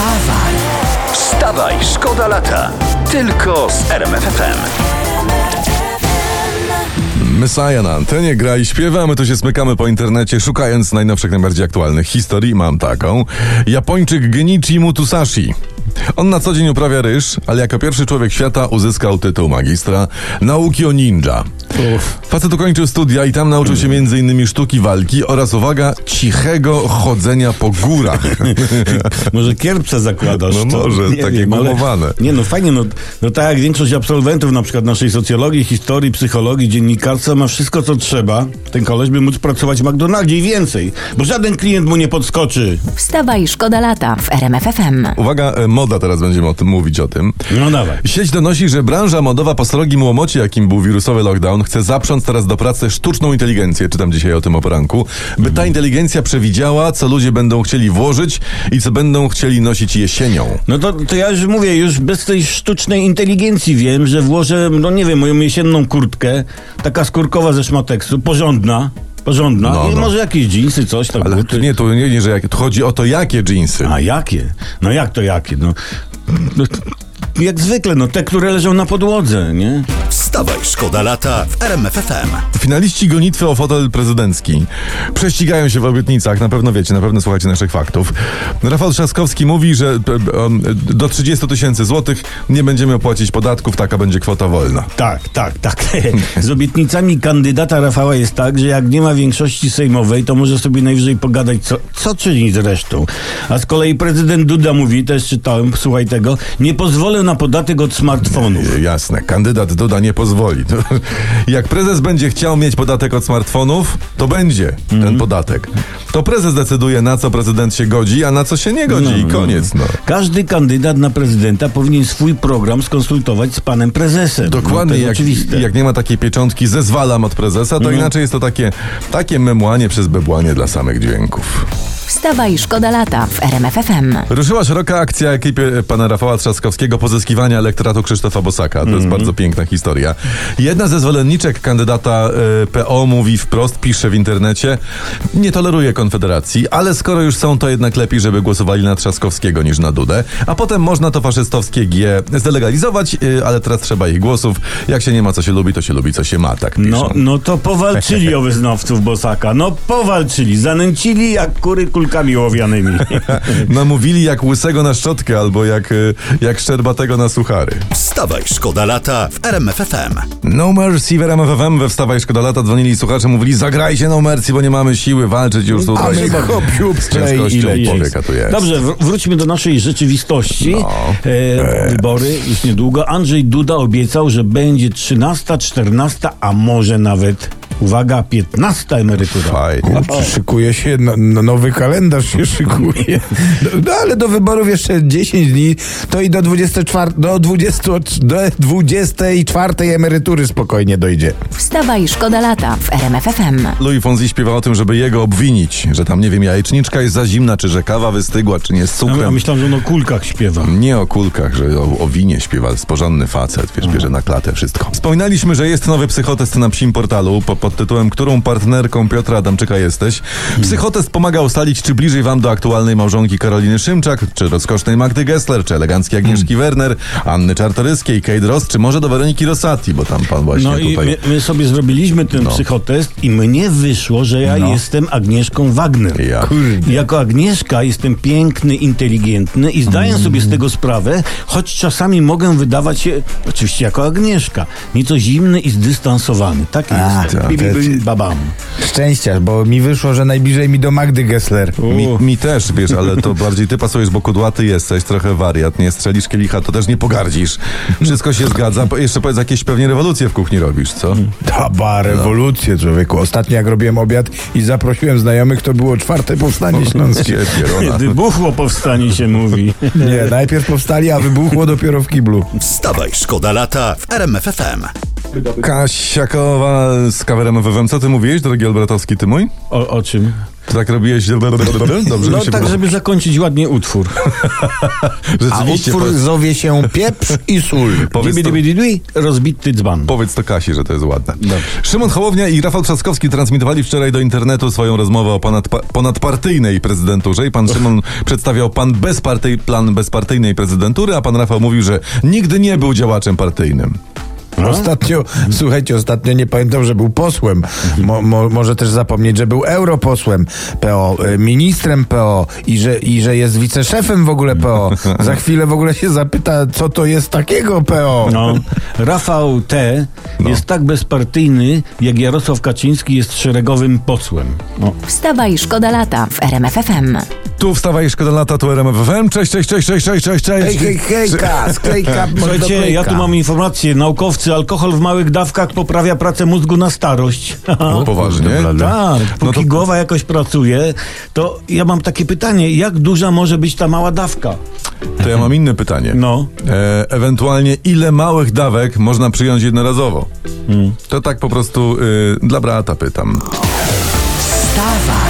Wstawaj! Wstawaj, szkoda lata. Tylko z RMFFM. Messiah na antenie gra i śpiewa, a my tu się smykamy po internecie, szukając najnowszych, najbardziej aktualnych historii. Mam taką. Japończyk Genichi Mutusashi. On na co dzień uprawia ryż, ale jako pierwszy człowiek świata uzyskał tytuł magistra nauki o ninja. Facet ukończył studia i tam nauczył się m.in. sztuki walki oraz, uwaga, cichego chodzenia po górach. Może kierpce zakładasz? No to? może, Nie takie wiem, ale- gumowane. Nie no, fajnie, no, no tak jak większość absolwentów na przykład naszej socjologii, historii, psychologii, dziennikarstwa ma wszystko co trzeba. Ten koleś by móc pracować w McDonaldzie i więcej, bo żaden klient mu nie podskoczy. Wstawaj, szkoda lata w RMFFM. Uwaga, e, moda, teraz będziemy o tym mówić o tym. No dawaj. Sieć donosi, że branża modowa po srogim łomocie, jakim był wirusowy lockdown, chce zaprząc teraz do pracy sztuczną inteligencję. Czytam dzisiaj o tym o poranku. By ta inteligencja przewidziała, co ludzie będą chcieli włożyć i co będą chcieli nosić jesienią. No to, to ja już mówię, już bez tej sztucznej inteligencji wiem, że włożę, no nie wiem, moją jesienną kurtkę, taka skórkowa ze szmateksu, porządna, porządna, No, i no. może jakieś dżinsy, coś tam. Ale buty. nie, tu nie, nie że jak, tu chodzi o to, jakie dżinsy. A jakie? No jak to jakie? No, no jak zwykle, no te, które leżą na podłodze, nie? Wstawaj, szkoda lata w RMFFM. Finaliści gonitwy o fotel prezydencki prześcigają się w obietnicach, na pewno wiecie, na pewno słuchacie naszych faktów. Rafał Trzaskowski mówi, że e, um, do 30 tysięcy złotych nie będziemy płacić podatków, taka będzie kwota wolna. Tak, tak, tak. Z obietnicami kandydata Rafała jest tak, że jak nie ma większości sejmowej, to może sobie najwyżej pogadać, co, co czyni z resztą. A z kolei prezydent Duda mówi, też czytałem, słuchaj tego, nie pozwolę na podatek od smartfonów. E, Jasne, kandydat Duda nie pozwoli. Jak prezes będzie chciał mieć podatek od smartfonów, to będzie ten podatek. To prezes decyduje, na co prezydent się godzi, a na co się nie godzi i koniec. No. Każdy kandydat na prezydenta powinien swój program skonsultować z panem prezesem. no, Dokładnie, jest jak, oczywiste. jak nie ma takiej pieczątki, zezwalam od prezesa, to inaczej jest to takie, takie memłanie przez bebłanie dla samych dźwięków. Wstawaj, szkoda lata w RMFFM. Ruszyła szeroka akcja ekipy pana Rafała Trzaskowskiego pozyskiwania elektoratu Krzysztofa Bosaka. To jest bardzo piękna historia. Jedna ze zwolenniczek kandydata e, PO mówi wprost, pisze w internecie, nie toleruje Konfederacji, ale skoro już są, to jednak lepiej, żeby głosowali na Trzaskowskiego niż na Dudę, a potem można to faszystowskie G zdelegalizować, e, ale teraz trzeba ich głosów. Jak się nie ma, co się lubi, to się lubi, co się ma, tak piszą. No, no to powalczyli o wyznawców Bosaka. No powalczyli, zanęcili jak kury kulkami ołowianymi. Namówili jak łysego na szczotkę albo jak, e, jak szczerbatego na suchary. Wstawaj, szkoda lata w RMFFM. No Mercy w RMF FM we Wstawaj Szkoda Lata dzwonili słuchacze, mówili zagrajcie No Mercy, bo nie mamy siły walczyć już tutaj. A my hop, siup, z ciężkością człowieka tu jest. Dobrze, wr- wróćmy do naszej rzeczywistości. No. E, wybory już niedługo. Andrzej Duda obiecał, że będzie 13, 14, a może nawet, uwaga, 15 emerytura. Fajnie. Szykuje się, no, no, nowy kalendarz się szykuje. No, no ale do wyborów jeszcze 10 dni, to i do 24, do 20, do 24 emerytury spokojnie dojdzie. Wstawaj, szkoda lata w RMFFM. Louis Fonzi śpiewa o tym, żeby jego obwinić, że tam, nie wiem, jajeczniczka jest za zimna, czy że kawa wystygła, czy nie z A ja cukrem. myślałem, że on o kulkach śpiewa. Nie o kulkach, że o, o winie śpiewa, jest porządny facet, wiesz, bierze na klatę wszystko. Wspominaliśmy, że jest nowy psychotest na psim portalu po, pod tytułem Którą partnerką Piotra Adamczyka jesteś? Psychotest pomaga ustalić, czy bliżej wam do aktualnej małżonki Karoliny Szymczak, czy rozkosznej Magdy Gessler, czy eleganckiej Agnieszki Werner, Anny Czartoryskiej, Kate Ross, czy może do Weroniki Rosati, bo tam pan właśnie No i tutaj... my, my sobie zrobiliśmy ten No. psychotest i mnie wyszło, że ja jestem Agnieszką Wagner. Ja. I Jako Agnieszka jestem piękny, inteligentny i zdaję sobie z tego sprawę, choć czasami mogę wydawać się, oczywiście jako Agnieszka, nieco zimny i zdystansowany. Tak A, jestem. Bi, babam. Szczęścia, bo mi wyszło, że najbliżej mi do Magdy Gessler. Mi, mi też, wiesz, ale to bardziej ty pasujesz, bo kudłaty jesteś, trochę wariat, nie strzelisz kielicha, to też nie pogardzisz. Wszystko się zgadza. Po- Jeszcze powiedz, jakieś pewnie rewolucje w kuchni robisz, co? Daba, rewolucję człowieku. Ostatnio jak robiłem obiad i zaprosiłem znajomych, to było czwarte powstanie śląskie. Wybuchło powstanie się mówi. Nie, najpierw powstali, a wybuchło dopiero w kiblu. Wstawaj, szkoda lata w RMFFM. Kasiakowa z kawerem WWM. Co ty mówiłeś, drogi Albertowski, ty mój? O, o czym? Tak robiłeś? Dobrze No tak, żeby zakończyć ładnie utwór. A utwór po- zowie się Pieprz i Sól. powiedz, to, rozbity dzban. powiedz to Kasi, że to jest ładne. Szymon Hołownia i Rafał Trzaskowski transmitowali wczoraj do internetu swoją rozmowę o ponad, ponadpartyjnej prezydenturze i pan Szymon przedstawiał pan bezpartyj, plan bezpartyjnej prezydentury, a pan Rafał mówił, że nigdy nie był działaczem partyjnym. Ostatnio, słuchajcie, ostatnio nie pamiętam, że był posłem. Mo, mo, może też zapomnieć, że był europosłem PO, y, ministrem PO i że, i że jest wiceszefem w ogóle PO. Za chwilę w ogóle się zapyta, co to jest takiego PO. No, Rafał T. jest tak bezpartyjny, jak Jarosław Kaczyński jest szeregowym posłem. No. Wstawaj, szkoda lata w RMF FM. Tu wstawaj, szkoda lata, tu RMF FM. Cześć, cześć, cześć, cześć, cześć, cześć, cześć. Hej, hej, hejka, sklejka, Słuchajcie, ja tu mam informację. Naukowcy, alkohol w małych dawkach poprawia pracę mózgu na starość. No, poważnie. Tak, póki No to- głowa jakoś pracuje, to ja mam takie pytanie, jak duża może być ta mała dawka? To ja mam inne pytanie. No. E, ewentualnie ile małych dawek można przyjąć jednorazowo? To tak po prostu y, dla brata pytam. Wstawaj,